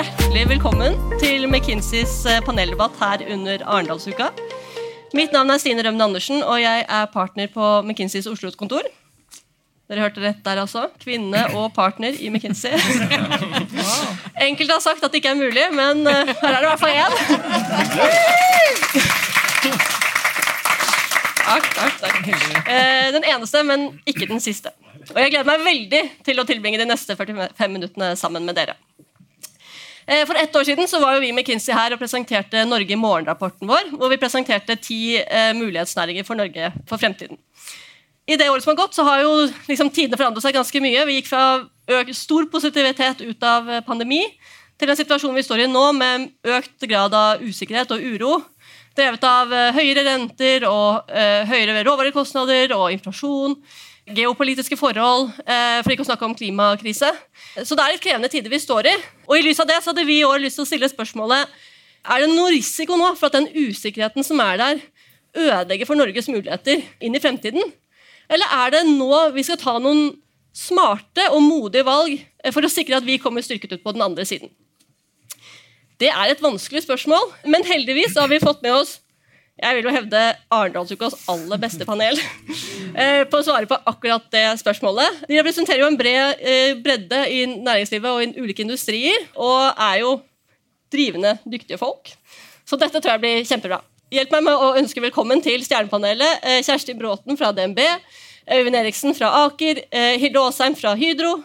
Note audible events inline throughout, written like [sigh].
hjertelig velkommen til McKinseys eh, paneldebatt her under Arendalsuka. Mitt navn er Stine Rømmen Andersen, og jeg er partner på McKinseys Oslo-kontor. Dere hørte rett der, altså. Kvinne og partner i McKinsey. [laughs] Enkelte har sagt at det ikke er mulig, men eh, her er det i hvert fall én. Takk, takk, takk. Eh, Den eneste, men ikke den siste. Og jeg gleder meg veldig til å tilbringe de neste 45 minuttene sammen med dere. Eh, For ett år siden så var jo vi med McKinsey her og presenterte Norge i morgen-rapporten vår, hvor vi presenterte ti eh, mulighetsnæringer for Norge for fremtiden. I det året som har gått, så har jo liksom tidene forandret seg ganske mye. Vi gikk fra stor positivitet ut av eh, pandemi til den situasjonen vi står i nå, med økt grad av usikkerhet og uro. Drevet av høyere renter og høyere råvarekostnader og inflasjon. Geopolitiske forhold, eh, for ikke å snakke om klimakrise. Så det er litt krevende tider vi står i. Og i lys av det så hadde vi i år lyst til å stille spørsmålet er det noe risiko nå for at den usikkerheten som er der, ødelegger for Norges muligheter inn i fremtiden? Eller er det nå vi skal ta noen smarte og modige valg eh, for å sikre at vi kommer styrket ut på den andre siden? Det er et vanskelig spørsmål, men heldigvis har vi fått med oss jeg vil jo hevde Arendalsukas aller beste panel [laughs] eh, på å svare på akkurat det spørsmålet. De representerer jo en bred eh, bredde i næringslivet og i ulike industrier, og er jo drivende dyktige folk. Så dette tror jeg blir kjempebra. Hjelp meg med å ønske velkommen til Stjernepanelet. eh, Kjersti Bråten fra DNB, Øyvind Eriksen fra Aker, Hilde Aasheim fra Hydro,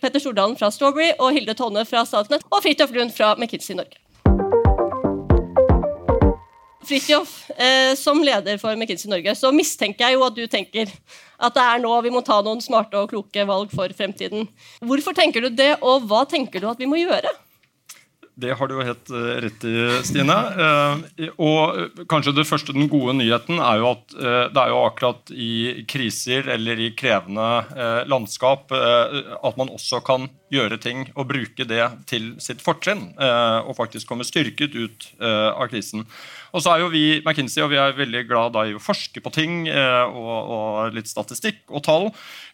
Petter Stordalen fra Strawberry og Hilde Tonne fra Statnett og Fridtjof Lund fra McKinsey Norge. Fridtjof, eh, som leder for McKinsey Norge, så mistenker jeg jo at du tenker at det er nå vi må ta noen smarte og kloke valg for fremtiden. Hvorfor tenker du det, og hva tenker du at vi må gjøre? Det har du jo helt eh, rett i, Stine. Eh, og kanskje det første, den gode nyheten er jo at eh, det er jo akkurat i kriser eller i krevende eh, landskap eh, at man også kan gjøre ting og bruke det til sitt fortrinn. eh, og faktisk komme styrket ut eh, av krisen. Og så er jo vi McKinsey, og vi er veldig glad i å forske på ting eh, og, og litt statistikk og tall.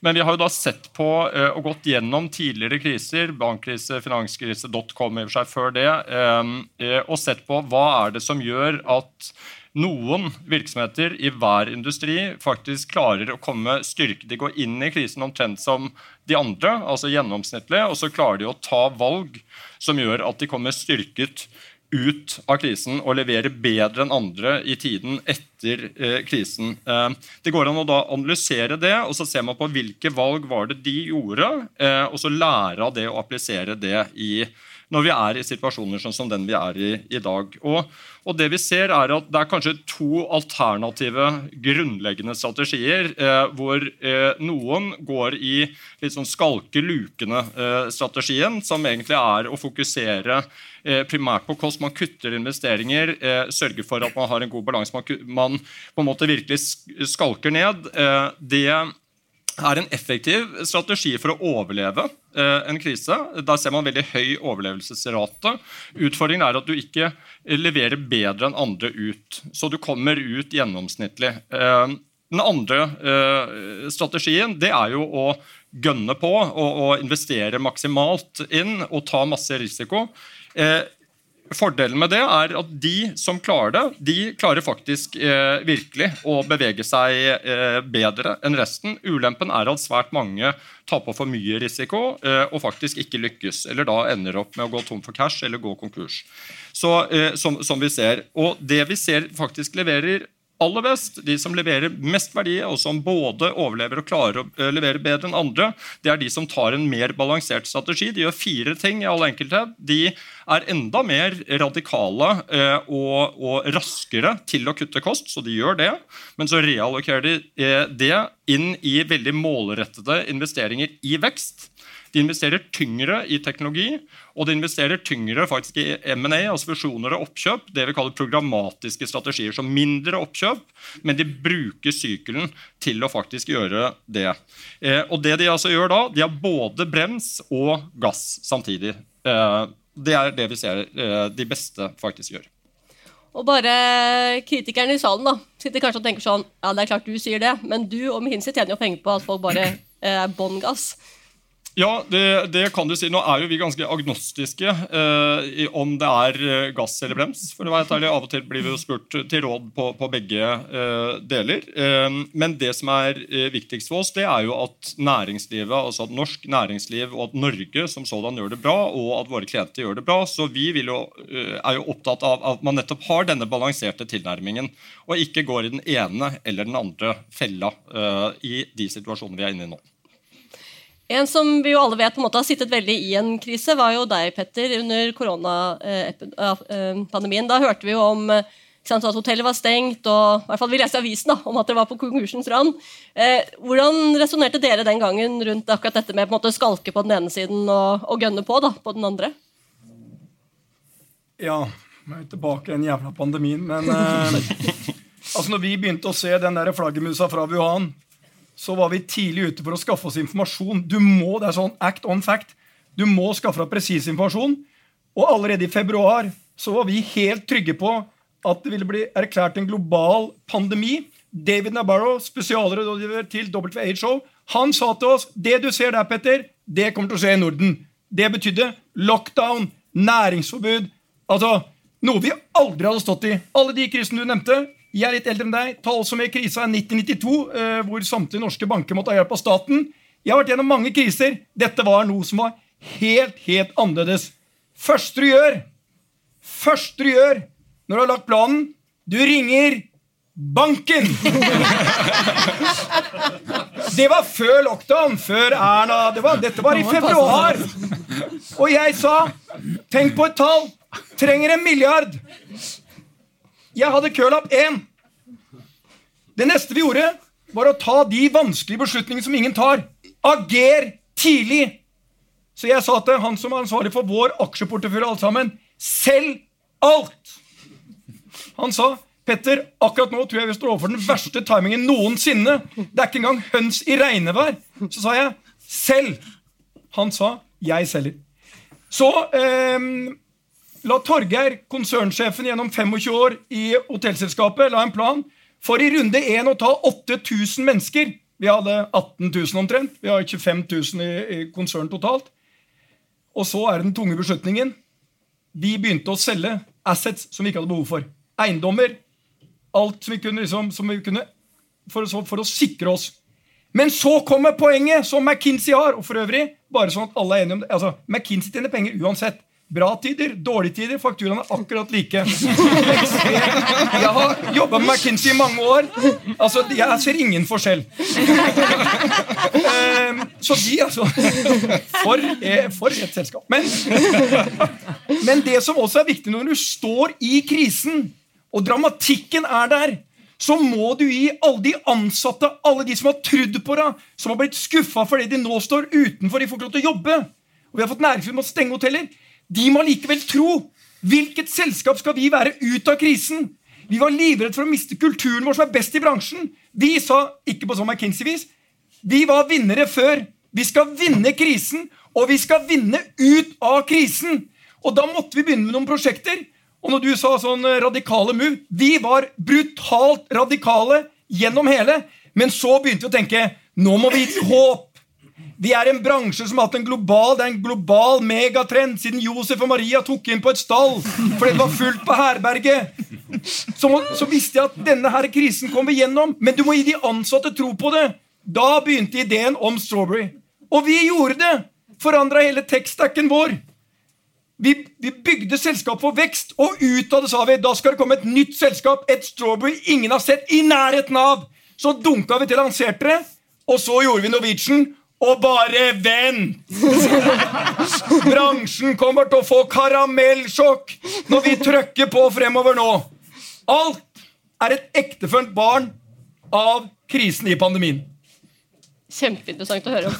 Men vi har jo da sett på eh, og gått gjennom tidligere kriser, bankkrise, finanskrise, dotcom i og for seg før det, eh, og sett på hva er det som gjør at noen virksomheter i hver industri faktisk klarer å komme styrket. De går inn i krisen omtrent som de andre, altså gjennomsnittlig, og så klarer de å ta valg som gjør at de kommer styrket ut av krisen og levere bedre enn andre i tiden etter eh, krisen. Eh, det går an å da analysere det, og så ser man på hvilke valg var det de gjorde, eh, og så lære av det og applisere det i når vi er i situasjoner sånn som den vi er i i dag. Og, og det vi ser er at Det er kanskje to alternative grunnleggende strategier, eh, hvor eh, noen går i litt sånn skalke-lukene-strategien, som egentlig er å fokusere eh, primært på kost. Man kutter investeringer, eh, sørger for at man har en god balanse. Man, på en måte virkelig skalker ned. Eh, det er en effektiv strategi for å overleve eh, en krise. Der ser man veldig høy overlevelsesrate. Utfordringen er at du ikke eh, leverer bedre enn andre ut. Så du kommer ut gjennomsnittlig. Eh, den andre eh, strategien det er jo å gønne på og, og investere maksimalt inn og ta masse risiko. Eh, Fordelen med det er at de som klarer det, de klarer faktisk eh, virkelig å bevege seg eh, bedre enn resten. Ulempen er at svært mange tar på for mye risiko eh, og faktisk ikke lykkes. Eller da ender opp med å gå tom for cash eller gå konkurs. Så, eh, som, som vi ser. Og det vi ser faktisk leverer aller best, de som leverer mest verdi, og som både overlever og klarer å eh, levere bedre enn andre, det er de som tar en mer balansert strategi. De gjør fire ting i all enkelthet. De er enda mer radikale eh, og, og raskere til å kutte kost, så de gjør det. Men så reallokerer de eh, det inn i veldig målrettede investeringer i vekst. De investerer tyngre i teknologi, og de investerer tyngre faktisk i M&A, altså fusjoner og oppkjøp. Det vi kaller programmatiske strategier. Så mindre oppkjøp, men de bruker sykelen til å faktisk gjøre det. Eh, og det de altså gjør da, de har både brems og gass samtidig. Eh, det er det vi ser eh, de beste faktisk gjør. Og bare kritikerne i salen da, sitter kanskje og tenker sånn Ja, det er klart du sier det, men du og McKinsey tjener jo penger på at folk bare eh, bånn gass. Ja, det, det, kan du si. Nå er jo vi ganske agnostiske eh, om det er eh, gass eller brems. for å være ærlig. Av og til blir vi jo spurt til råd på, på begge eh, deler. Eh, men det som er eh, viktigst for oss, det er jo at næringslivet, altså at norsk næringsliv og at Norge som sådan gjør det bra, og at våre klienter gjør det bra. Så vi jo, eh, er jo opptatt av at man nettopp har denne balanserte tilnærmingen, og ikke går i den ene eller den andre fella i de situasjonene vi er inne i nå. En som vi jo alle vet på en måte har sittet veldig i en krise, var jo deg, Petter, under koronapandemien. Da hørte vi jo om sant, at hotellet var stengt, og i hvert fall vi leste i avisen da, om at det var på konkursens rand. Eh, hvordan resonnerte dere den gangen rundt akkurat dette med på en måte skalke på den ene siden og, og gønne på da, på den andre? Ja, vi er tilbake i den jævla pandemien, men eh, [laughs] altså når vi begynte å se den der flaggermusa fra Wuhan så var vi tidlig ute for å skaffe oss informasjon. Du må, det er sånn act on fact. Du må skaffe deg presis informasjon. Og allerede i februar så var vi helt trygge på at det ville bli erklært en global pandemi. David Nabarro, spesialrådgiver til WHO, han sa til oss det du ser der, Petter, det kommer til å skje i Norden. Det betydde lockdown, næringsforbud. Altså noe vi aldri hadde stått i. Alle de krisene du nevnte, jeg er litt eldre enn deg. Ta også med krisa i 1992, eh, hvor samtlige norske banker måtte ha hjelp av staten. Jeg har vært gjennom mange kriser. Dette var noe som var helt, helt annerledes. Første du gjør, første du gjør når du har lagt planen, du ringer banken! [laughs] Det var før lockdown, før Erna det var, Dette var i februar. Og jeg sa Tenk på et tall. Trenger en milliard. Jeg hadde én. Det neste vi gjorde, var å ta de vanskelige beslutningene som ingen tar. Ager tidlig. Så jeg sa til han som er ansvarlig for vår aksjeportefølje, alt sammen, selg alt! Han sa Petter, akkurat nå tror jeg vi står overfor den verste timingen noensinne. Det er ikke engang høns i regnevær. Så sa jeg selg. Han sa jeg selger. Så eh, la Torgeir, konsernsjefen gjennom 25 år i hotellselskapet, la en plan for i runde én å ta 8000 mennesker. Vi hadde 18 000 omtrent. Vi har 25 000 i, i konsern totalt. Og så er det den tunge beslutningen. Vi begynte å selge assets som vi ikke hadde behov for. Eiendommer. Alt som vi kunne, liksom, som vi kunne for, for, å sikre oss. Men så kommer poenget, som McKinsey har. Og for øvrig, bare sånn at alle er enige om det, altså, McKinsey tjener penger uansett. Bra tider, dårlige tider, fakturaene er akkurat like. Jeg har jobba med McKinsey i mange år. Altså, Jeg ser ingen forskjell. Ehm, så de, altså For, eh, for et selskap. Men, men det som også er viktig når du står i krisen, og dramatikken er der, så må du gi alle de ansatte, alle de som har trudd på deg, som har blitt skuffa fordi de nå står utenfor, de får ikke lov til å jobbe. Og vi har fått næringsliv med å stenge hoteller. De må likevel tro. Hvilket selskap skal vi være ut av krisen? Vi var livredde for å miste kulturen vår, som er best i bransjen. Vi sa, ikke på sånn McKinsey-vis, vi var vinnere før. Vi skal vinne krisen, og vi skal vinne ut av krisen. Og da måtte vi begynne med noen prosjekter. Og når du sa sånn eh, radikale move Vi var brutalt radikale gjennom hele. Men så begynte vi å tenke nå må vi gi håp. Vi er en bransje som har hatt en global det er en global megatrend siden Josef og Maria tok inn på et stall fordi det var fullt på herberget. Så, så, visste jeg at denne her krisen kom vi gjennom, men du må gi de ansatte tro på det. Da begynte ideen om Strawberry. Og vi gjorde det! Forandra hele tekstacken vår. Vi, vi, bygde selskap for vekst, og ut av det sa vi da skal det komme et nytt selskap. Et Strawberry ingen har sett i nærheten av. Så dunka vi til lanserte det, og så gjorde vi Norwegian. Og bare vent! [laughs] Bransjen kommer til å få karamellsjokk når vi trykker på fremover nå. Alt er et ektefølt barn av krisen i pandemien. Kjempeinteressant å høre om.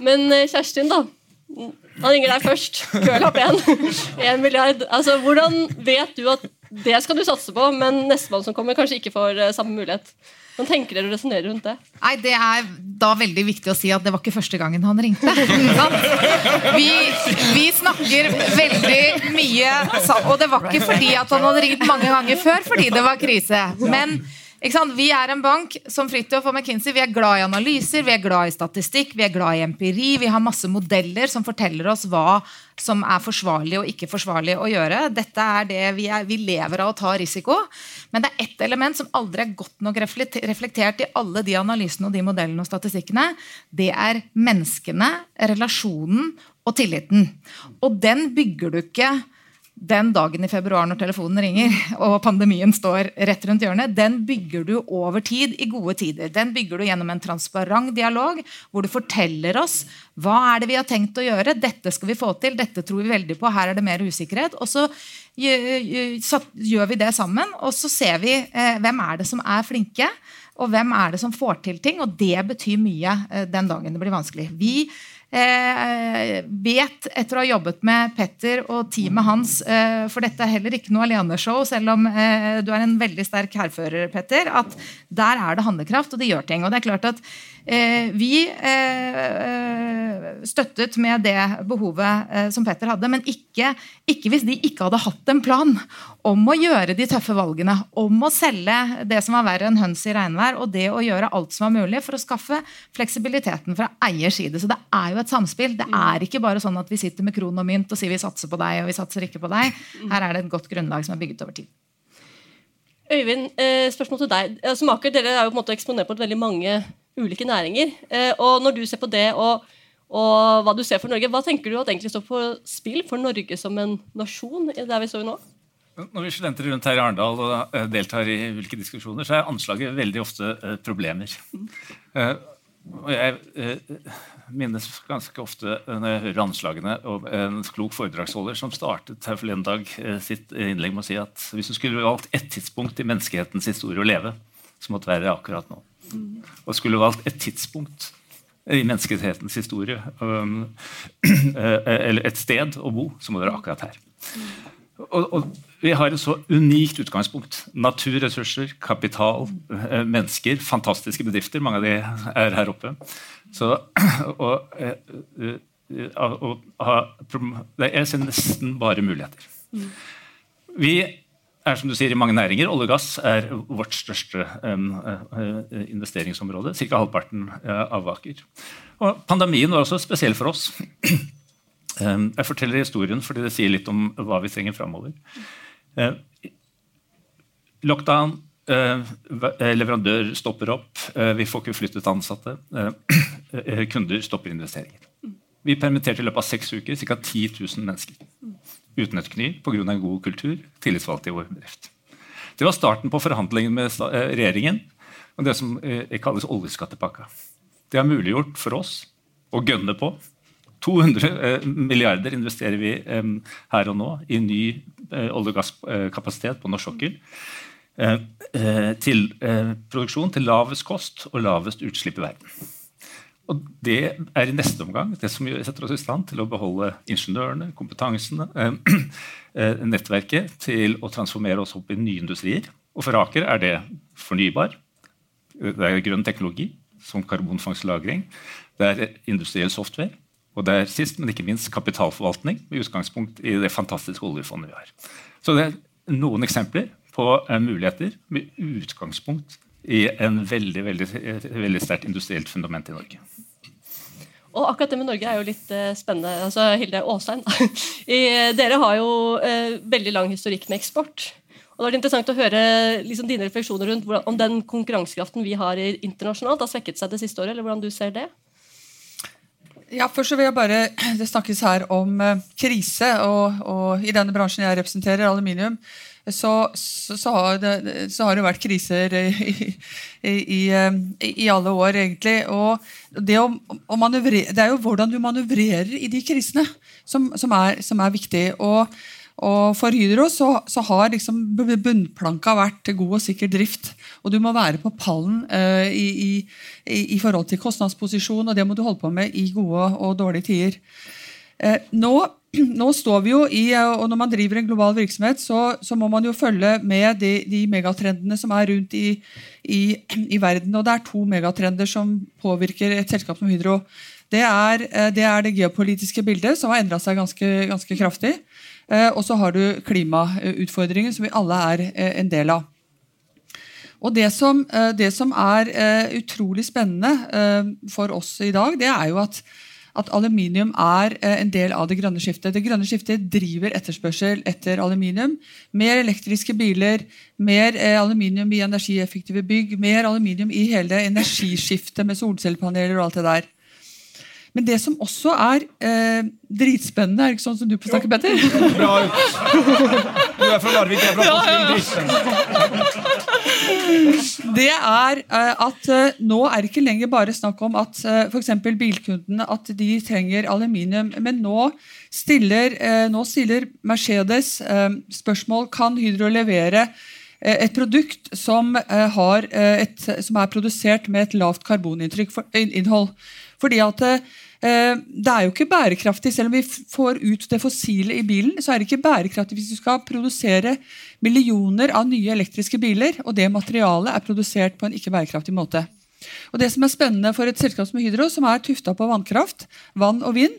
Men eh, Kjerstin, da. Han ringer deg først. Kølapp 1. 1 milliard. Altså, hvordan vet du at det skal du satse på, men nestemann som kommer, kanskje ikke får uh, samme mulighet. Hvordan tenker dere å resonnere rundt det? Nei, Det er da veldig viktig å si at det var ikke første gangen han ringte. [laughs] Vi, vi snakker veldig mye Og det var ikke fordi at han hadde ringt mange ganger før fordi det var krise. Men Vi er en bank som Fridtjof og McKinsey, vi er glad i analyser, vi er glad i statistikk, vi er glad i empiri. Vi har masse modeller som forteller oss hva som er forsvarlig og ikke forsvarlig å gjøre. Dette er det Vi, er, vi lever av å ta risiko. Men det er ett element som aldri er godt nok reflektert i alle de analysene og de modellene og statistikkene. Det er menneskene, relasjonen og tilliten. Og den bygger du ikke den dagen i februar når telefonen ringer [laughs] og pandemien står rett rundt hjørnet, den bygger du over tid i gode tider. Den bygger du gjennom en transparent dialog hvor du forteller oss hva er det vi har tenkt å gjøre. Dette skal vi få til, dette tror vi veldig på, her er det mer usikkerhet. Og så gjør vi det sammen, og så ser vi eh, hvem er det som er flinke. Og hvem er det som får til ting? Og det betyr mye eh, den dagen det blir vanskelig. Vi eh, vet, etter å ha jobbet med Petter og teamet hans eh, For dette er heller ikke noe aleneshow, selv om eh, du er en veldig sterk hærfører, Petter. At der er det handlekraft, og det gjør ting. Og det er klart at Eh, vi eh, støttet med det behovet eh, som Petter hadde, men ikke, ikke, hvis de ikke hadde hatt en plan om å gjøre de tøffe valgene, om å selge det som var verre enn høns i regnvær, og det å gjøre alt som var mulig for å skaffe fleksibiliteten fra eiers side. Så det er jo et samspill. Det er ikke bare sånn at vi sitter med kron og mynt og sier vi satser på deg og vi satser ikke på deg. Her er det et godt grunnlag som er bygget over tid. Øyvind, spørsmål til deg. Altså, Maker, dere er jo på en måte eksponert på veldig mange ulike næringer. Eh, og når du ser på det, og, og, hva du ser for Norge, hva tenker du at egentlig står på spill for Norge som en nasjon der vi står nå? Når vi studenter rundt her i Arendal og eh, deltar i ulike diskusjoner, så er anslaget veldig ofte eh, problemer. Og jeg minnes ganske ofte når jeg hører anslagene og en klok foredragsholder som startet her forleden dag sitt innlegg med å si at hvis du skulle valgt ett tidspunkt i menneskehetens historie å leve, så måtte det være akkurat nå og skulle valgt et tidspunkt i menneskehetens historie, um, [clears throat] eller et sted å bo, så må det være akkurat her. Og, og, vi har et så unikt utgangspunkt. Naturressurser, kapital, eh, mennesker. Fantastiske bedrifter. Mange av de er her oppe. Så, [clears throat] og, og, og, jeg ser nesten bare muligheter. Vi er som du sier i mange næringer. Olje og gass er vårt største investeringsområde. Ca. halvparten av Aker. Og pandemien var også spesiell for oss. [clears throat] jeg forteller historien fordi det sier litt om hva vi trenger framover. Uh, lockdown. leverandør stopper opp. vi får ikke flyttet ansatte. [clears throat] kunder stopper investeringer. Vi permitterte i løpet av seks uker ca. 10 000 mennesker uten et kny pga. en god kultur, tillitsvalgte i vår bedrift. Det var starten på forhandlingene med eh, regjeringen om det som eh, kalles oljeskattepakka. Det har muliggjort for oss å gønne på. 200 eh, milliarder investerer vi her og nå i ny olje- og gasskapasitet på norsk sokkel. Til produksjon til lavest kost og lavest utslipp i verden. Og Det er i neste omgang det som setter oss i stand til å beholde ingeniørene, kompetansene, eh, [clears throat] eh, nettverket til å transformere oss opp i nye industrier. Og for Aker er det fornybar, det er grønn teknologi, som karbonfangst det er industriell software, og det er sist, men ikke minst kapitalforvaltning med utgangspunkt i det fantastiske oljefondet vi har. Så det er noen eksempler på eh, muligheter med utgangspunkt i en veldig, veldig, veldig sterkt industrielt fundament i Norge. Og akkurat det med Norge er jo litt uh, spennende. altså Hilde Aasheim, [laughs] dere har jo veldig lang historikk med eksport. Og det interessant å høre liksom, dine refleksjoner rundt hvordan, om den konkurransekraften vi har internasjonalt, har svekket seg det siste året, eller hvordan du ser det? Ja, først så vil jeg bare, [clears throat] Det snakkes her om uh, krise, og, og, i denne bransjen jeg representerer, aluminium, så, så, så, har, det, så har, det, vært kriser i, i, i, i alle år, egentlig. Og det, å, å det, er jo hvordan du manøvrerer i de krisene som, som, er, som er, viktig. Og, og for Hydro så, har liksom bunnplanka vært god og sikker drift. Og du må være på pallen uh, i, i, forhold til kostnadsposisjon, og det må du holde på med i gode og dårlige tider. Uh, nå [clears throat] nå står vi jo i, og Når man driver en global virksomhet, så, så må man jo følge med de, de megatrendene som er rundt i, i, i, verden. og Det er to megatrender som påvirker et selskap som Hydro. Det er eh, det, er det geopolitiske bildet, som har endra seg ganske, ganske kraftig. Eh, og så har du klimautfordringer, som vi alle er eh, en del av. Og det som, eh, det som er utrolig spennende for oss i dag, det er jo at, at aluminium er en del av det grønne skiftet. Det grønne skiftet driver etterspørsel etter aluminium. Mer elektriske biler, mer aluminium i energieffektive bygg, mer aluminium i hele energiskiftet med solcellepaneler og alt det der. Men det som også er eh, dritspennende, er ikke sånn som du på snakke, Petter? Bra Du er fra Larvik, jeg er fra Porsgrunn. Det er eh, at eh, nå er det ikke lenger bare snakk om at eh, f.eks. bilkundene at de trenger aluminium. Men nå stiller, eh, nå stiller Mercedes eh, spørsmål kan Hydro levere et produkt som, har et, som er produsert med et lavt karboninnhold. Fordi at eh, det er jo ikke bærekraftig, Selv om vi får ut det fossile i bilen, så er det ikke bærekraftig hvis du skal produsere millioner av nye elektriske biler, og det materialet er produsert på en ikke bærekraftig måte. Og det som er spennende for et selskap som Hydro, som er tufta på vannkraft, vann og vind,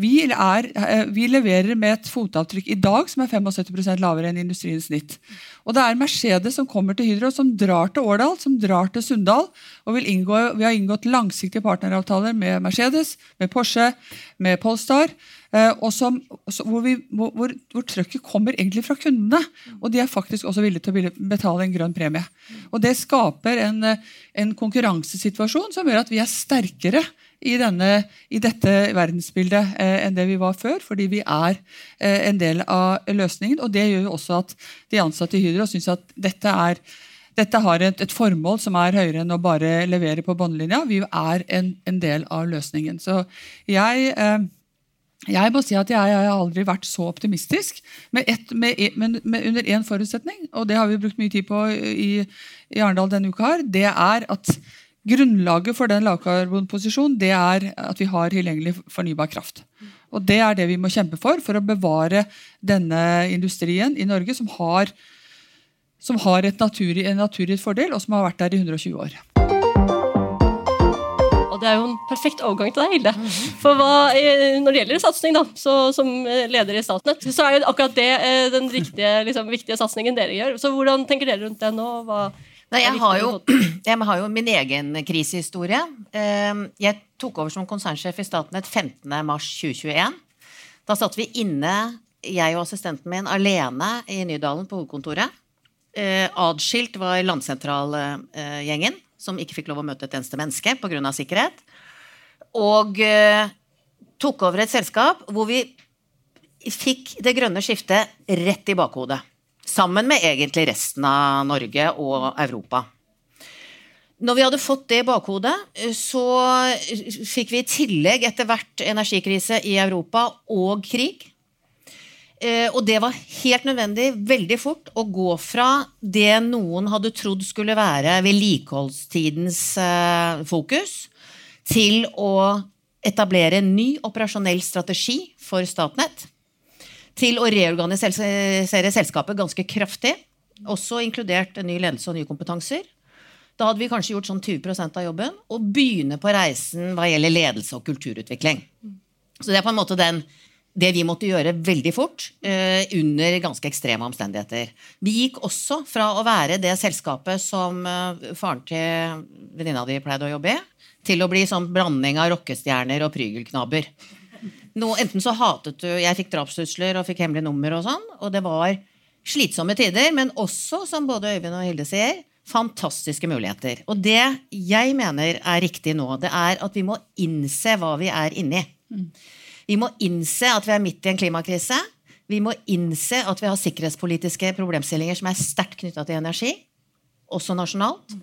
vi, er, eh, vi, leverer med et fotavtrykk i dag som er 75% lavere enn industriens snitt. Og det er Mercedes som kommer til Hydro, som drar til Årdal, som drar til Sunndal. og inngå, Vi har inngått langsiktige partneravtaler med Mercedes, med Porsche, med Polestar. Eh, og som, hvor, hvor, hvor, trøkket kommer egentlig fra kundene. Og de er faktisk også villige til å betale en grønn premie. Og Det skaper en, en konkurransesituasjon som gjør at vi er sterkere i, denne, i dette verdensbildet eh, enn det vi var før, fordi vi er eh, en del av løsningen. og Det gjør jo også at de ansatte i Hydro syns at dette, er, dette har et, et, formål som er høyere enn å bare levere på båndlinja. Vi er en, en, del av løsningen. Så jeg eh, jeg må si at jeg, jeg, har aldri vært så optimistisk, med, et, med, med, med under én forutsetning, og det har vi brukt mye tid på i, i Arendal denne uka. her, Det er at Grunnlaget for den lavkarbonposisjonen det er at vi har tilgjengelig fornybar kraft. Og Det er det vi må kjempe for for å bevare denne industrien i Norge, som har, som har naturlig, en naturgitt fordel, og som har vært der i 120 år. Og Det er jo en perfekt overgang til deg, Hilde. For hva, Når det gjelder satsing, da, som leder i Statnett, så er jo akkurat det eh, den riktige, liksom, viktige satsingen dere gjør. Så Hvordan tenker dere rundt det nå? Hva, Nei, jeg har, jo, [clears throat] jeg har jo min egen krisehistorie. Ehm, jeg tok over som konsernsjef i Statnett 15.3.2021. Da satt vi inne, jeg og assistenten min, alene i Nydalen på hovedkontoret. Eh, adskilt var landsentralgjengen, som ikke fikk lov å møte et eneste menneske pga. sikkerhet. Og eh, tok over et selskap hvor vi fikk det grønne skiftet rett i bakhodet. Sammen med egentlig resten av Norge og Europa. Når vi hadde fått det i bakhodet, så fikk vi i tillegg etter hvert energikrise i Europa og krig. Eh, og det var helt nødvendig veldig fort å gå fra det noen hadde trodd skulle være vedlikeholdstidens eh, fokus, til å etablere en ny operasjonell strategi for Statnett til å reorganisere selskapet ganske kraftig. Også inkludert ny ledelse og nye kompetanser. Da hadde vi kanskje gjort sånn 20% av jobben. Og begynne på reisen hva gjelder ledelse og kulturutvikling. Så det er på en måte den, det vi måtte gjøre veldig fort eh, under ganske ekstreme omstendigheter. Vi gikk også fra å være det selskapet som eh, faren til venninna di pleide å jobbe i, til å bli sånn blanding av rockestjerner og prygelknabber. No, enten så hatet du Jeg fikk drapstrusler og fikk hemmelig nummer og sånn. Og det var slitsomme tider, men også, som både Øyvind og Hilde sier, fantastiske muligheter. Og det jeg mener er riktig nå, det er at vi må innse hva vi er inni. Vi må innse at vi er midt i en klimakrise. Vi må innse at vi har sikkerhetspolitiske problemstillinger som er sterkt knytta til energi, også nasjonalt.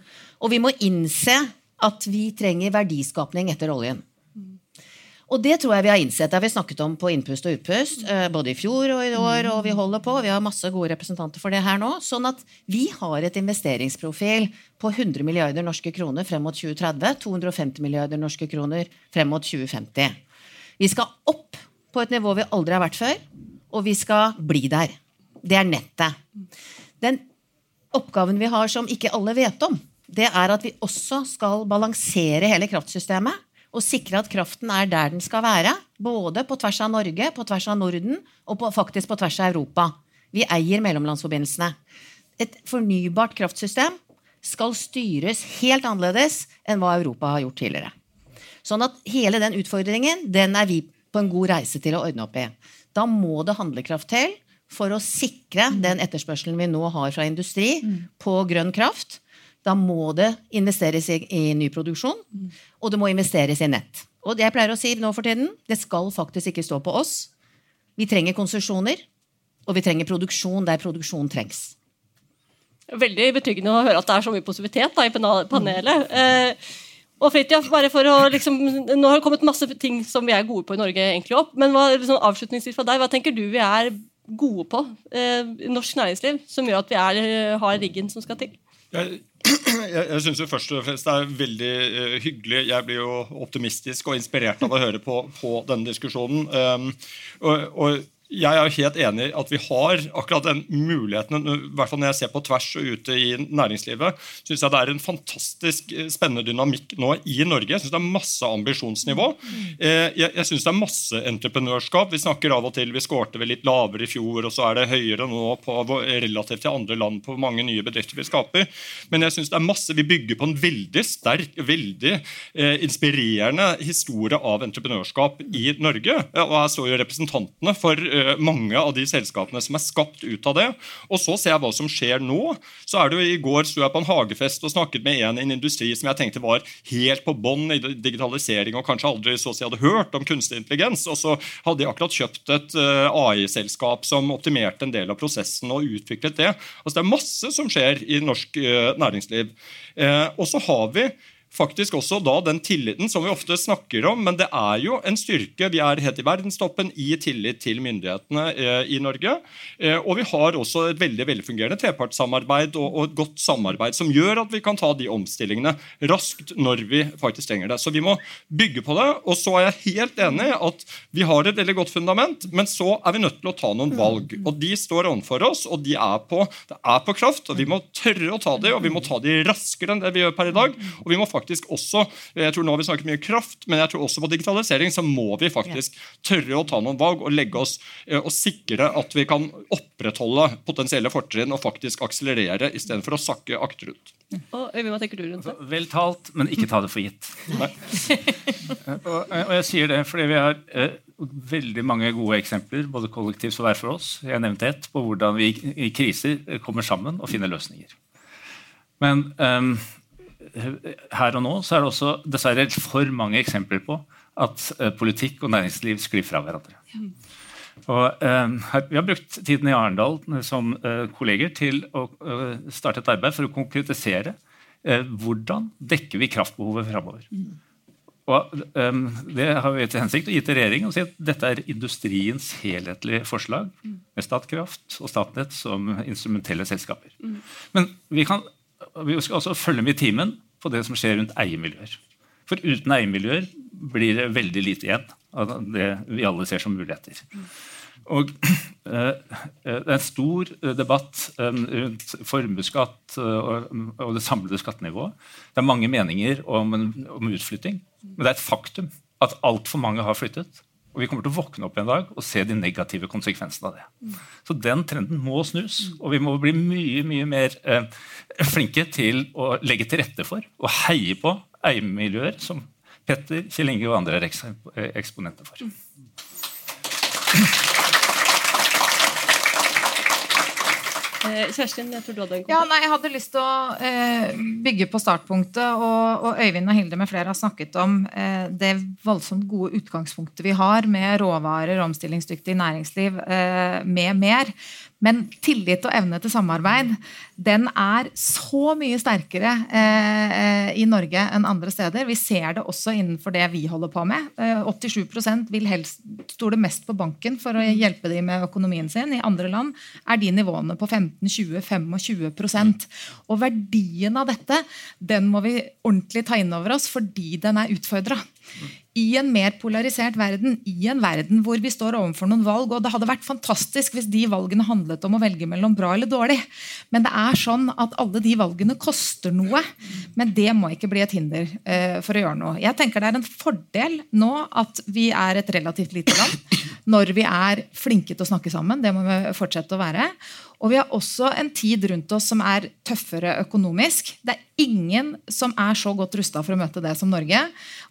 Og vi må innse at vi trenger verdiskapning etter oljen. Og det tror jeg vi har innsett. Det har vi snakket om på innpust og utpust, eh, både i fjor og i år, og vi holder på. Vi har masse gode representanter for det her nå. Sånn at vi har et investeringsprofil på 100 milliarder norske kroner frem mot 2030. 250 milliarder norske kroner frem mot 2050. Vi skal opp på et nivå vi aldri har vært før, og vi skal bli der. Det er nettet. Den oppgaven vi har som ikke alle vet om, det er at vi også skal balansere hele kraftsystemet og sikre at kraften er der den skal være. Både på tvers av Norge, på tvers av Norden og på, faktisk på tvers av Europa. Vi eier mellomlandsforbindelsene. Et fornybart kraftsystem skal styres helt annerledes enn hva Europa har gjort tidligere. Sånn at hele den utfordringen den er vi på en god reise til å ordne opp i. Da må det handlekraft til for å sikre den etterspørselen vi nå har fra industri på grønn kraft. Da må det investeres i, i ny produksjon, og det må investeres i nett. Og jeg pleier å si nå for tiden det skal faktisk ikke stå på oss. Vi trenger konsesjoner, og vi trenger produksjon der produksjon trengs. Veldig betryggende å høre at det er så mye positivitet da, i panelet. Eh, og Fritjof, bare for å liksom, Nå har det kommet masse ting som vi er gode på i Norge. egentlig opp, Men hva, liksom, avslutningsvis fra deg, hva tenker du vi er gode på eh, i norsk næringsliv, som gjør at vi er, har riggen som skal til? Jeg, [clears throat] jeg, jeg synes jo først og fremst det er veldig uh, hyggelig. Jeg blir jo optimistisk og inspirert av å høre på, på denne diskusjonen. Um, og, og jeg er helt enig i at vi har akkurat den muligheten. i hvert fall Når jeg ser på tvers og ute i næringslivet, synes jeg det er en fantastisk eh, spennende dynamikk nå i Norge. Jeg synes det er masse ambisjonsnivå. Eh, jeg, syns det er masse entreprenørskap. Vi snakker av og til, vi skårte vel litt lavere i fjor, og så er det høyere nå på, relativt til andre land på mange nye bedrifter vi skaper. Men jeg synes det er masse, vi bygger på en veldig sterk, veldig eh, inspirerende historie av entreprenørskap i Norge. Og her står jo representantene for mange av de selskapene som er skapt ut av det. Og så ser jeg hva som skjer nå. så er det jo I går sto jeg på en hagefest og snakket med en i en industri som jeg tenkte var helt på bånn i digitalisering og kanskje aldri så å si hadde hørt om kunstig intelligens. Og så hadde de akkurat kjøpt et uh, AI-selskap som optimerte en del av prosessen og utviklet det. Altså Det er masse som skjer i norsk uh, næringsliv. Og så har vi faktisk også da den tilliten som vi ofte snakker om. Men det er jo en styrke. Vi er helt i verdenstoppen i tillit til myndighetene eh, i Norge. Eh, og vi har også et veldig velfungerende trepartssamarbeid og, og, et godt samarbeid som gjør at vi kan ta de omstillingene raskt når vi faktisk trenger det. Så vi må bygge på det. Og så er jeg helt enig i at vi har et veldig godt fundament, men så er vi nødt til å ta noen valg. Og de står overfor oss, og de er på, det er på kraft. Og vi må tørre å ta de, og vi må ta de raskere enn det vi gjør per i dag. og vi må faktisk også jeg tror nå har vi snakket mye kraft, men jeg tror også på digitalisering så må vi faktisk tørre å ta noen valg og legge oss eh, og sikre at vi kan opprettholde potensielle fortrinn og faktisk akselerere istedenfor å sakke akterut. Og Øyvind, hva tenker du rundt det? Vel talt, men ikke ta det for gitt. [laughs] og, og, jeg sier det fordi vi har eh, veldig mange gode eksempler, både kollektivt og hver for oss. Jeg nevnte ett på hvordan vi i kriser kommer sammen og finner løsninger. Men um, her og nå så er det også dessverre for mange eksempler på at uh, politikk og næringsliv sklir fra hverandre. Og, uh, her, vi har brukt tiden i Arendal som uh, kolleger til å starte et arbeid for å konkretisere hvordan dekker vi kraftbehovet framover. Og, um, det har vi til hensikt å gi til regjeringen og si at dette er industriens helhetlige forslag med Statkraft og Statnett som instrumentelle selskaper. Men vi, kan, vi skal også følge med i timen på det som skjer rundt eiermiljøer. For uten eiermiljøer blir det veldig lite igjen av det vi alle ser som muligheter. Og uh, Det er en stor debatt um, rundt formuesskatt uh, og det samlede skattenivået. Det er mange meninger om, om utflytting, men det er et faktum at altfor mange har flyttet. Og vi kommer til å våkne opp en dag og se de negative konsekvensene av det. Så den trenden må snus, og vi må bli mye mye mer eh, flinke til å legge til rette for og heie på eiermiljøer som Petter, Kjell Inge og andre er eh, eksponenter for. Eh, Kjerstin, jeg tror du hadde en ja, nei, Jeg hadde lyst til å eh, bygge på startpunktet, og, og, Øyvind og Hilde med flere har snakket om eh, det voldsomt gode utgangspunktet vi har med råvarer, omstillingsdyktig næringsliv eh, med mer. Men tillit og evne til samarbeid den er så mye sterkere eh, i Norge enn andre steder. Vi ser det også innenfor det vi holder på med. Eh, 87 vil helst stole mest på banken for å hjelpe dem med økonomien sin. I andre land er de nivåene på 15-20-25% Og verdien av dette den må vi ordentlig ta inn over oss fordi den er utfordra i en mer polarisert verden, i en verden hvor vi står overfor noen valg. og Det hadde vært fantastisk hvis de valgene handlet om å velge mellom bra eller dårlig. Men det er sånn at alle de valgene koster noe. Men det må ikke bli et hinder uh, for å gjøre noe. Jeg tenker Det er en fordel nå at vi er et relativt lite land. Når vi er flinke til å snakke sammen. Det må vi fortsette å være. Og vi har også en tid rundt oss som er tøffere økonomisk. Det er ingen som er så godt rusta for å møte det som Norge.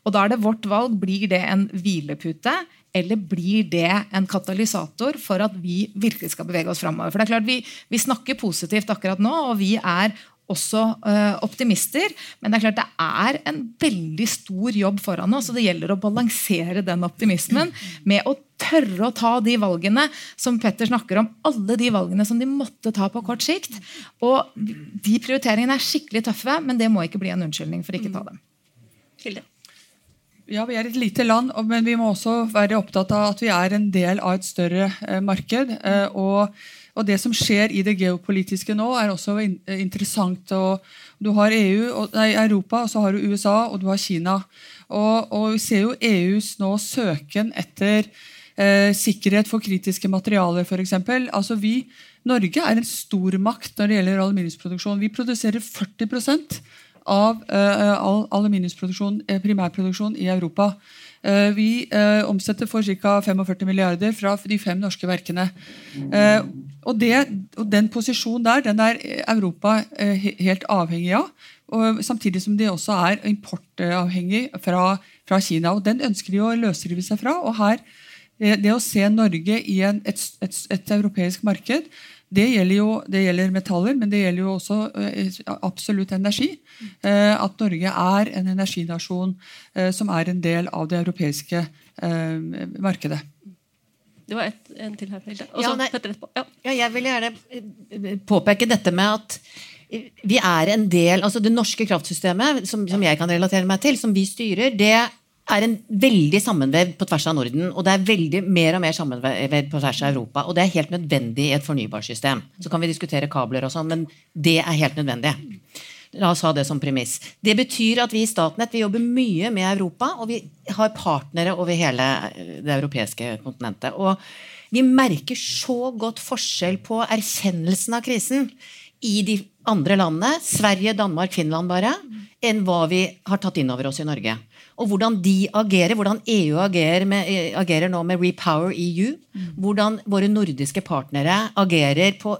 Og da er det vårt valg. Blir det en hvilepute? Eller blir det en katalysator for at vi virkelig skal bevege oss framover? For det er klart, vi, vi snakker positivt akkurat nå, og vi er også uh, optimister. Men det er klart det er en veldig stor jobb foran oss, og det gjelder å balansere den optimismen med å tørre å ta de valgene som Petter snakker om. Alle de valgene som de måtte ta på kort sikt. Og de prioriteringene er skikkelig tøffe, men det må ikke bli en unnskyldning for ikke å ta dem. Hilde. Ja, Vi er et lite land, men vi må også være opptatt av at vi er en del av et større eh, marked. Eh, og og Det som skjer i det geopolitiske nå, er også eh, interessant. Du har EU, nei, Europa, og så har du USA og du har Kina. Og, og Vi ser jo EUs nå søken etter eh, sikkerhet for kritiske materialer, f.eks. Altså vi, Norge er en stormakt når det gjelder aluminiumsproduksjon. Vi produserer 40 av eh, all aluminiumsproduksjon, eh, primærproduksjon i Europa. Eh, vi eh, omsetter for ca. 45 milliarder fra de fem norske verkene. Eh, og, det, og Den posisjonen der den er Europa helt avhengig av. Samtidig som de også er importavhengig fra, fra Kina. og Den ønsker de å løsrive seg fra. og her Det å se Norge i en, et, et, et europeisk marked det gjelder jo det gjelder metaller, men det gjelder jo også eh, absolutt energi. Eh, at Norge er en energinasjon eh, som er en del av det europeiske markedet. Det var et, en til her. Ja, ja. ja, jeg vil gjerne påpeke dette med at vi er en del, altså Det norske kraftsystemet som, som jeg kan relatere meg til, som vi styrer, det er en veldig sammenvevd på tvers av Norden. Og det er veldig mer og mer sammenvevd på tvers av Europa. Og det er helt nødvendig i et fornybarsystem. Så kan vi diskutere kabler og sånn, men det er helt nødvendig. La oss ha det som premiss. Det betyr at vi i Statnett vi jobber mye med Europa, og vi har partnere over hele det europeiske kontinentet. Og vi merker så godt forskjell på erkjennelsen av krisen i de andre landene, Sverige, Danmark, Finland bare, enn hva vi har tatt inn over oss i Norge og hvordan de agerer, hvordan EU agerer, med, agerer nå med Repower EU. Mm. Hvordan våre nordiske partnere agerer på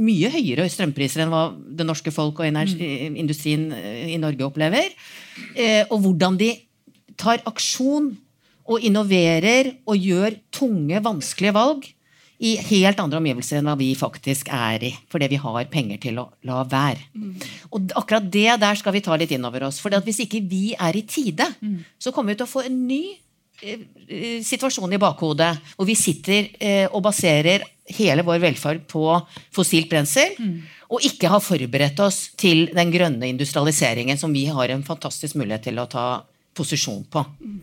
mye høyere strømpriser enn hva det norske folk og mm. industrien eh, i Norge opplever. Eh, og hvordan de tar aksjon og innoverer og gjør tunge, vanskelige valg i helt andre omgivelser enn hva vi faktisk er i. Fordi vi har penger til å la være. Mm. Og akkurat det der skal vi ta litt inn over oss. For hvis ikke vi er i tide, mm. så kommer vi til å få en ny eh, eh, situasjon i bakhodet. Hvor vi sitter eh, og baserer hele vår velferd på fossilt brensel. Mm. Og ikke har forberedt oss til den grønne industrialiseringen som vi har en fantastisk mulighet til å ta posisjon på. Mm.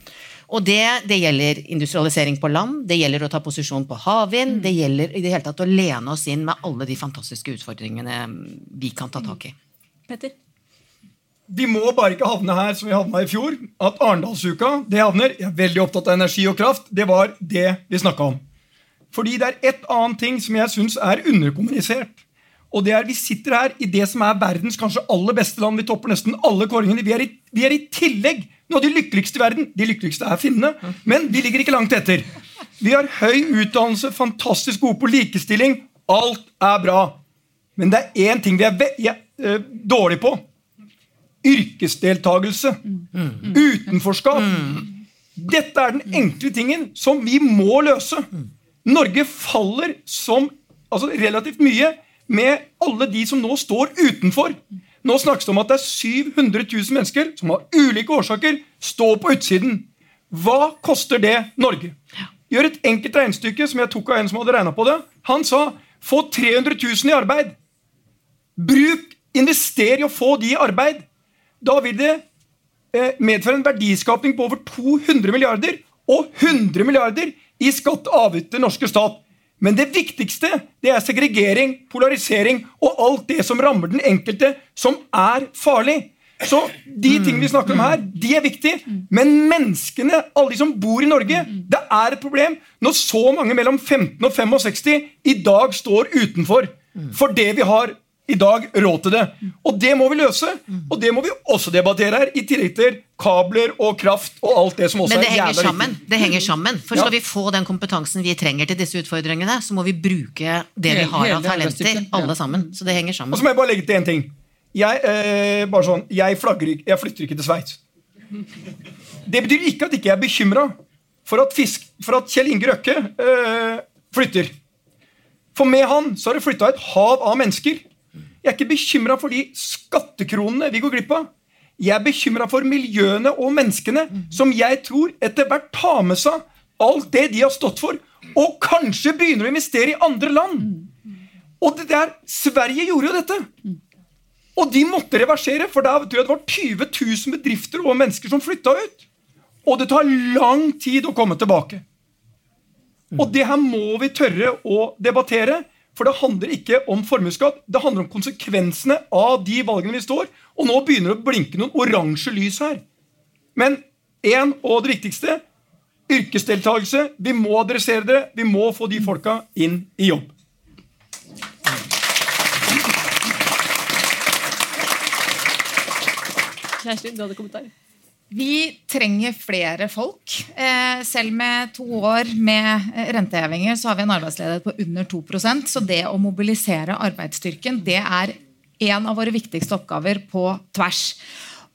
Og det, det, gjelder industrialisering på land, det gjelder å ta posisjon på havvind, mm. det gjelder i det hele tatt å lene oss inn med alle de fantastiske utfordringene vi kan ta tak i. Petter? Vi må bare ikke havne her som vi havna i fjor. At Arendalsuka det havner Jeg er veldig opptatt av energi og kraft. Det var det vi snakka om. Fordi det er et annet ting som jeg syns er underkommunisert. Og det er Vi sitter her i det som er verdens kanskje aller beste land. Vi topper nesten alle kåringene. Vi er i, vi er i tillegg noe av de lykkeligste i verden. De lykkeligste er finnene, men de ligger ikke langt etter. Vi har høy utdannelse, fantastisk gode på likestilling. Alt er bra. Men det er én ting vi er ja, uh, dårlige på. Yrkesdeltagelse. Mm. Utenforskap. Dette er den enkle tingen som vi må løse. Norge faller som altså relativt mye med alle de som nå står utenfor. Nå snakkes det om at det er 700 000 mennesker som av ulike årsaker står på utsiden. Hva koster det Norge? Gjør et enkelt regnestykke som jeg tok av en som hadde regna på det. Han sa få 300 000 i arbeid. Bruk, invester i å få de i arbeid. Da vil det eh, medføre en verdiskapning på over 200 milliarder og 100 milliarder i skatt og avgift til norske stat. Men det viktigste det er segregering, polarisering og alt det som rammer den enkelte, som er farlig. Så de tingene vi snakker om her, de er viktige. Men menneskene, alle de som bor i Norge, det er et problem når så mange mellom 15 og 65 i dag står utenfor. For det vi har i dag råd til det. Og det må vi løse. Og det må vi også debattere her, i tillegg til kabler og kraft og alt det som også Men det er henger jævla sammen. Det henger sammen. For Ja. skal vi få den kompetansen vi trenger til disse utfordringene, så må vi bruke det vi har av talenter, alle sammen. Så det henger sammen. Og så må jeg bare legge til en ting. Jeg, eh, bare sånn, jeg, flagger, jeg flytter ikke til Sveits. Det betyr ikke at ikke jeg er bekymra for, at for at Kjell Inge Røkke eh, flytter. For med han så har det flytta et hav av mennesker. Jeg er ikke bekymra for de skattekronene vi går glipp av. Jeg er bekymra for miljøene og menneskene som jeg tror etter hvert tar med seg alt det de har stått for, og kanskje begynner å investere i andre land. Og det der, Sverige gjorde jo dette. Og de måtte reversere, for der tror jeg det var 20 000 bedrifter og mennesker som flytta ut. Og det tar lang tid å komme tilbake. Og det her må vi tørre å debattere. For det handler ikke om formuesskatt, det handler om konsekvensene av de valgene vi står. Og nå begynner det å blinke noen oransje lys her. Men én og det viktigste yrkesdeltakelse. Vi må adressere det. Vi må få de folka inn i jobb. Kjerstin, du hadde kommentar. Vi trenger flere folk. Eh, selv med to år med eh, rentehevinger så har vi en arbeidsledighet på under 2% Så det å mobilisere arbeidsstyrken det er en av våre viktigste oppgaver på tvers.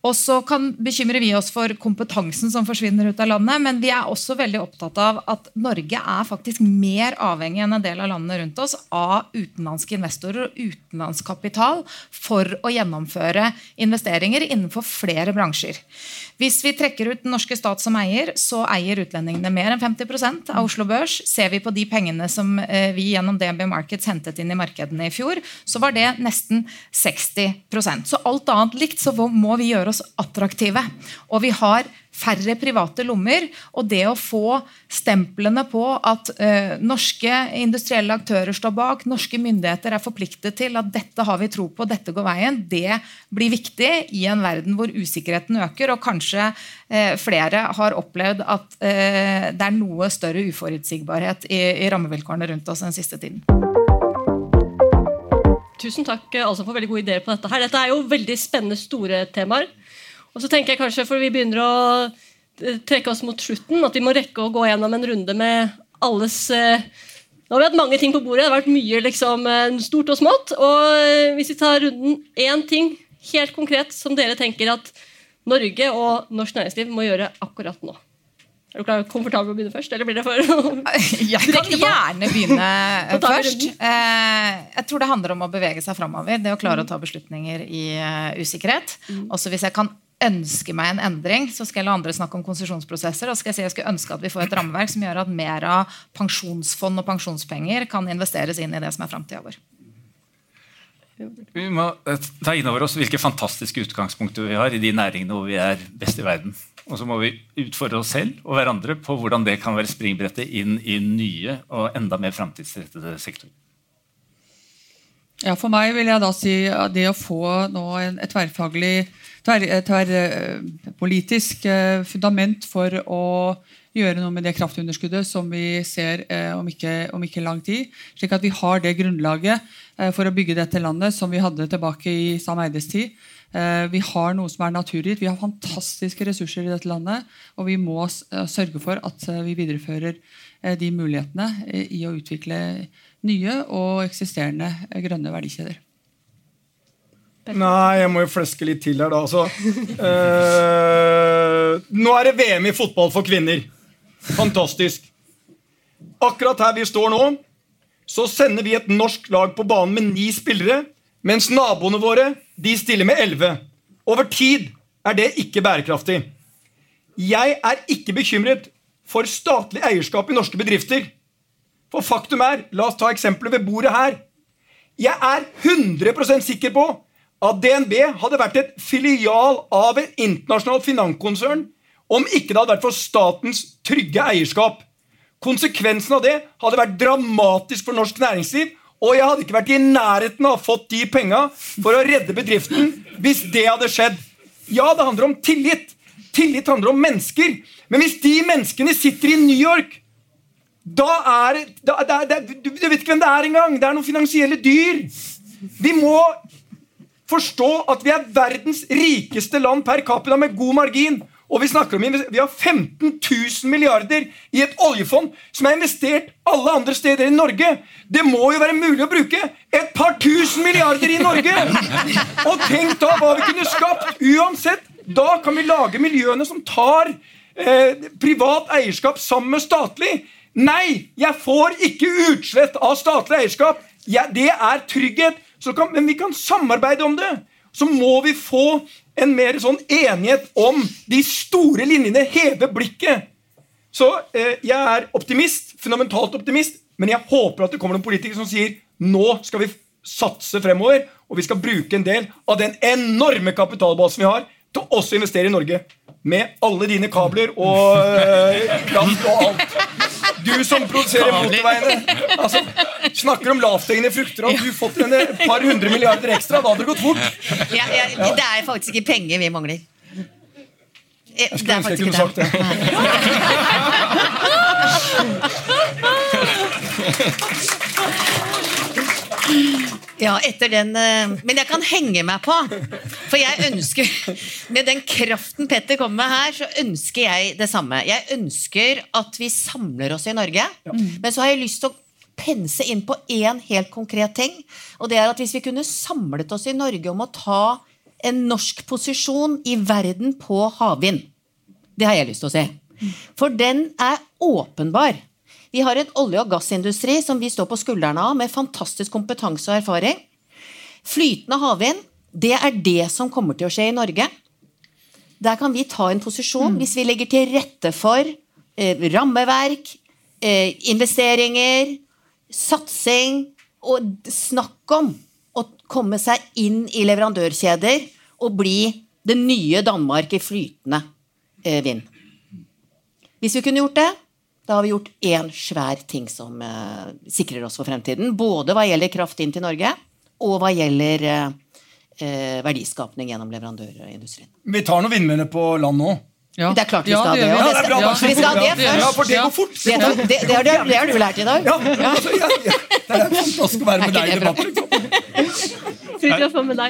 Og så kan bekymre vi oss for kompetansen som forsvinner ut av landet, men vi er også veldig opptatt av at Norge er faktisk mer avhengig enn en del av landene rundt oss av utenlandske investorer og utenlandsk kapital for å gjennomføre investeringer innenfor flere bransjer. Hvis vi trekker ut den norske stat som eier, så eier utlendingene mer enn 50 av Oslo Børs. Ser vi på de pengene som eh, vi gjennom DNB Markets hentet inn i markedene i fjor, så var det nesten 60% Så alt annet likt så må vi gjøre oss attraktive. Og vi har færre private lommer. Og det å få stemplene på at eh, norske industrielle aktører står bak, norske myndigheter er forpliktet til at dette har vi tro på, dette går veien, det blir viktig i en verden hvor usikkerheten øker, og kanskje eh, flere har opplevd at eh, det er noe større uforutsigbarhet i, i rammevilkårene rundt oss den siste tiden. Tusen takk altså for veldig gode ideer på dette. her. Dette er jo veldig spennende, store temaer. Og så tenker jeg kanskje, for Vi begynner å eh, trekke oss mot slutten, at vi må rekke å gå gjennom en runde med alles eh, Nå har vi hatt mange ting på bordet. Det har vært mye liksom, eh, stort og smått. og Hvis vi tar runden én ting helt konkret som dere tenker at Norge og norsk næringsliv må gjøre akkurat nå. Er du klar, komfortabel med å begynne først, eller blir det for [laughs] Jeg kan gjerne begynne [laughs] først. Jeg tror det handler om å bevege seg framover. Det å klare å ta beslutninger i usikkerhet. Også hvis jeg kan ønske meg en endring, så skal jeg la andre snakke om konsesjonsprosesser. Og skal jeg si jeg skulle ønske at vi får et rammeverk som gjør at mer av pensjonsfond og pensjonspenger kan investeres inn i det som er framtida vår. Vi må eh, ta inn over oss hvilke fantastiske utgangspunkter vi har i de næringene hvor vi er best i verden. Og så må vi utfordre oss selv og hverandre på hvordan det kan være springbrettet inn i nye og enda mer framtidsrettede sektorer. Ja, For meg vil jeg da si at det å få nå en, et tverrfaglig, tverr, tverrpolitisk eh, fundament for å gjøre noe med det kraftunderskuddet som vi ser eh, om, ikke, om ikke lang tid. Slik at vi har det grunnlaget eh, for å bygge dette landet som vi hadde tilbake i Sam Eides tid. Eh, vi har noe som er naturgitt. Vi har fantastiske ressurser i dette landet. Og vi må eh, sørge for at eh, vi viderefører eh, de mulighetene eh, i å utvikle nye og eksisterende eh, grønne verdikjeder. Nei, jeg må jo fleske litt til her, da. Altså. Eh, nå er det VM i fotball for kvinner. Fantastisk. Akkurat her vi står nå, så sender vi et norsk lag på banen med ni spillere, mens naboene våre de stiller med elleve. Over tid er det ikke bærekraftig. Jeg er ikke bekymret for statlig eierskap i norske bedrifter. For faktum er, la oss ta eksempelet ved bordet her. Jeg er 100% sikker på at DNB hadde vært et filial av et internasjonalt finanskonsern om ikke det hadde vært for statens trygge eierskap. Konsekvensen av det hadde vært dramatisk for norsk næringsliv, og jeg hadde ikke vært i nærheten av å fått de penga for å redde bedriften hvis det hadde skjedd. Ja, det handler om tillit. Tillit handler om mennesker. Men hvis de menneskene sitter i New York da er da, da, da, du, vet ikke hvem det er engang. Det er noen finansielle dyr. Vi må forstå at vi er verdens rikeste land per capita med god margin. Og vi snakker om vi har 15 000 milliarder i et oljefond som er investert alle andre steder i Norge. Det må jo være mulig å bruke et par tusen milliarder i Norge! Og tenk da hva vi kunne skapt! Uansett, da kan vi lage miljøene som tar eh, privat eierskap sammen med statlig. Nei, jeg får ikke utslett av statlig eierskap. Jeg, det er trygghet. Kan, men vi kan samarbeide om det. Så må vi få en mer sånn enighet om de store linjene. Heve blikket. Så eh, jeg er optimist, fundamentalt optimist, men jeg håper at det kommer noen politikere som sier nå skal vi satse fremover, og vi skal bruke en del av den enorme kapitalbasen vi har, til å også investere i Norge. Med alle dine kabler og kraft og alt. Du som produserer motorveiene. Altså, snakker om lavthengende frukter. Hadde du fått en par hundre milliarder ekstra, da hadde det gått fort. Ja, ja, det er faktisk ikke penger vi mangler. Jeg skulle ønske jeg kunne sagt det. [laughs] [laughs] [laughs] Ja, etter den eh, Men jeg kan henge meg på. For jeg ønsker Med den kraften Petter kommer med her, så ønsker jeg det samme. Jeg ønsker at vi samler oss i Norge. Men så har jeg lyst til å pense inn på én helt konkret ting. Og det er at hvis vi kunne samlet oss i Norge om å ta en norsk posisjon i verden på havvind Det har jeg lyst til å si. For den er åpenbar. Vi har en olje- og gassindustri som vi står på skuldrene av, med fantastisk kompetanse og erfaring. Flytende havvind, det er det som kommer til å skje i Norge. Der kan vi ta en posisjon mm. hvis vi legger til rette for eh, rammeverk, eh, investeringer, satsing og snakk om å komme seg inn i leverandørkjeder og bli det nye Danmark i flytende eh, vind. Hvis vi kunne gjort det, da har vi gjort én svær ting som eh, sikrer oss for fremtiden. Både hva gjelder kraft inn til Norge, og hva gjelder uh, uh, verdiskapning gjennom leverandørindustrien. Vi tar noen vindmøller på land nå. Ja. Det er klart vi skal ha det. Ja, det, ja, vi skal det først. Ja, for det går fort. Det, det, det, det har du lært i dag. Ja, altså, Det er fantastisk å være med deg i debatten.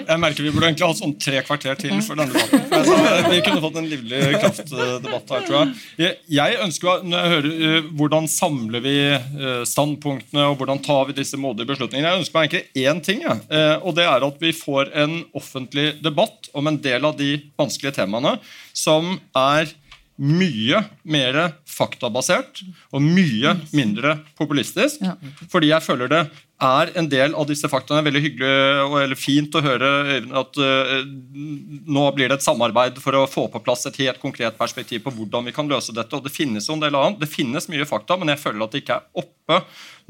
Jeg, merker Vi burde egentlig hatt sånn tre kvarter til for denne debatten. For vi kunne fått en livlig kraftdebatt her, tror jeg. Jeg ønsker, når jeg hører uh, Hvordan samler vi uh, standpunktene, og hvordan tar vi disse modige beslutningene? Jeg ønsker meg egentlig én ting, ja. og det er at vi får en offentlig debatt om en del av de vanskelige temaene som er mye mer faktabasert og mye mindre populistisk. Fordi jeg føler det er en del av disse faktaene. Veldig hyggelig og fint å høre at uh, nå blir det et samarbeid for å få på plass et helt konkret perspektiv på hvordan vi kan løse dette. og Det finnes jo en del annet. Det finnes mye fakta, men jeg føler at det ikke er oppe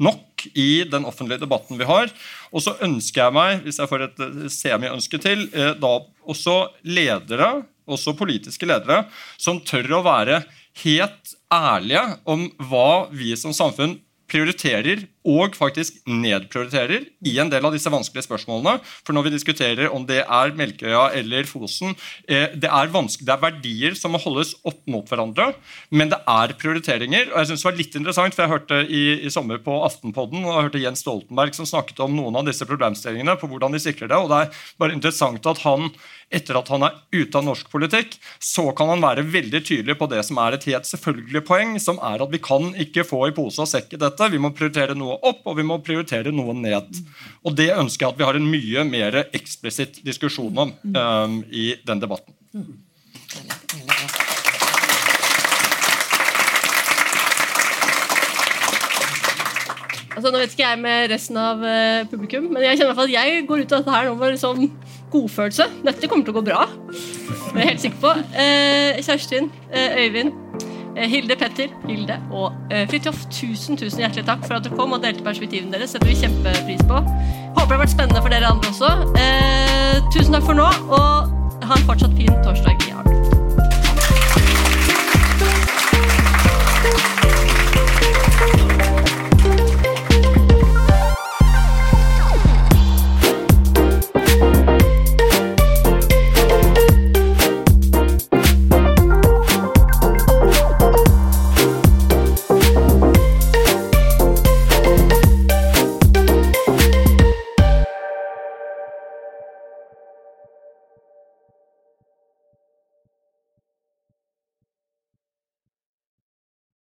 nok i den offentlige debatten vi har. Og så ønsker jeg meg, hvis jeg får et semiønske til, uh, da også ledere, også politiske ledere, som tør å være helt ærlige om hva vi som samfunn prioriterer og faktisk nedprioriterer i en del av disse vanskelige spørsmålene. For når vi diskuterer om det er Melkøya eller Fosen eh, det, er det, er verdier som må holdes opp mot hverandre, men det er prioriteringer. og jeg synes det var litt interessant, for jeg hørte i, i sommer på Aftenpodden og jeg hørte Jens Stoltenberg som snakket om noen av disse problemstillingene, på hvordan de sikrer det. og Det er bare interessant at han etter at han er ute av norsk politikk, så kan han være veldig tydelig på det som er et helt selvfølgelig poeng, som er at vi kan ikke få i pose og sekk dette. Vi må prioritere noe opp, og vi må prioritere noe ned. Og Det ønsker jeg at vi har en mye mer eksplisitt diskusjon om um, i den debatten. Altså, nå vet ikke jeg med resten av uh, publikum, men jeg kjenner at jeg går ut av dette her nå med liksom godfølelse. Dette kommer til å gå bra. Det er jeg helt sikker på. Uh, Kjerstin, uh, Øyvind, Hilde Petter, Hilde og eh, Fridtjof, tusen tusen hjertelig takk for at dere kom og delte perspektivene deres. setter vi kjempepris på. Håper det har vært spennende for dere andre også. Eh, tusen takk for nå, og ha en fortsatt fin torsdag. Ja.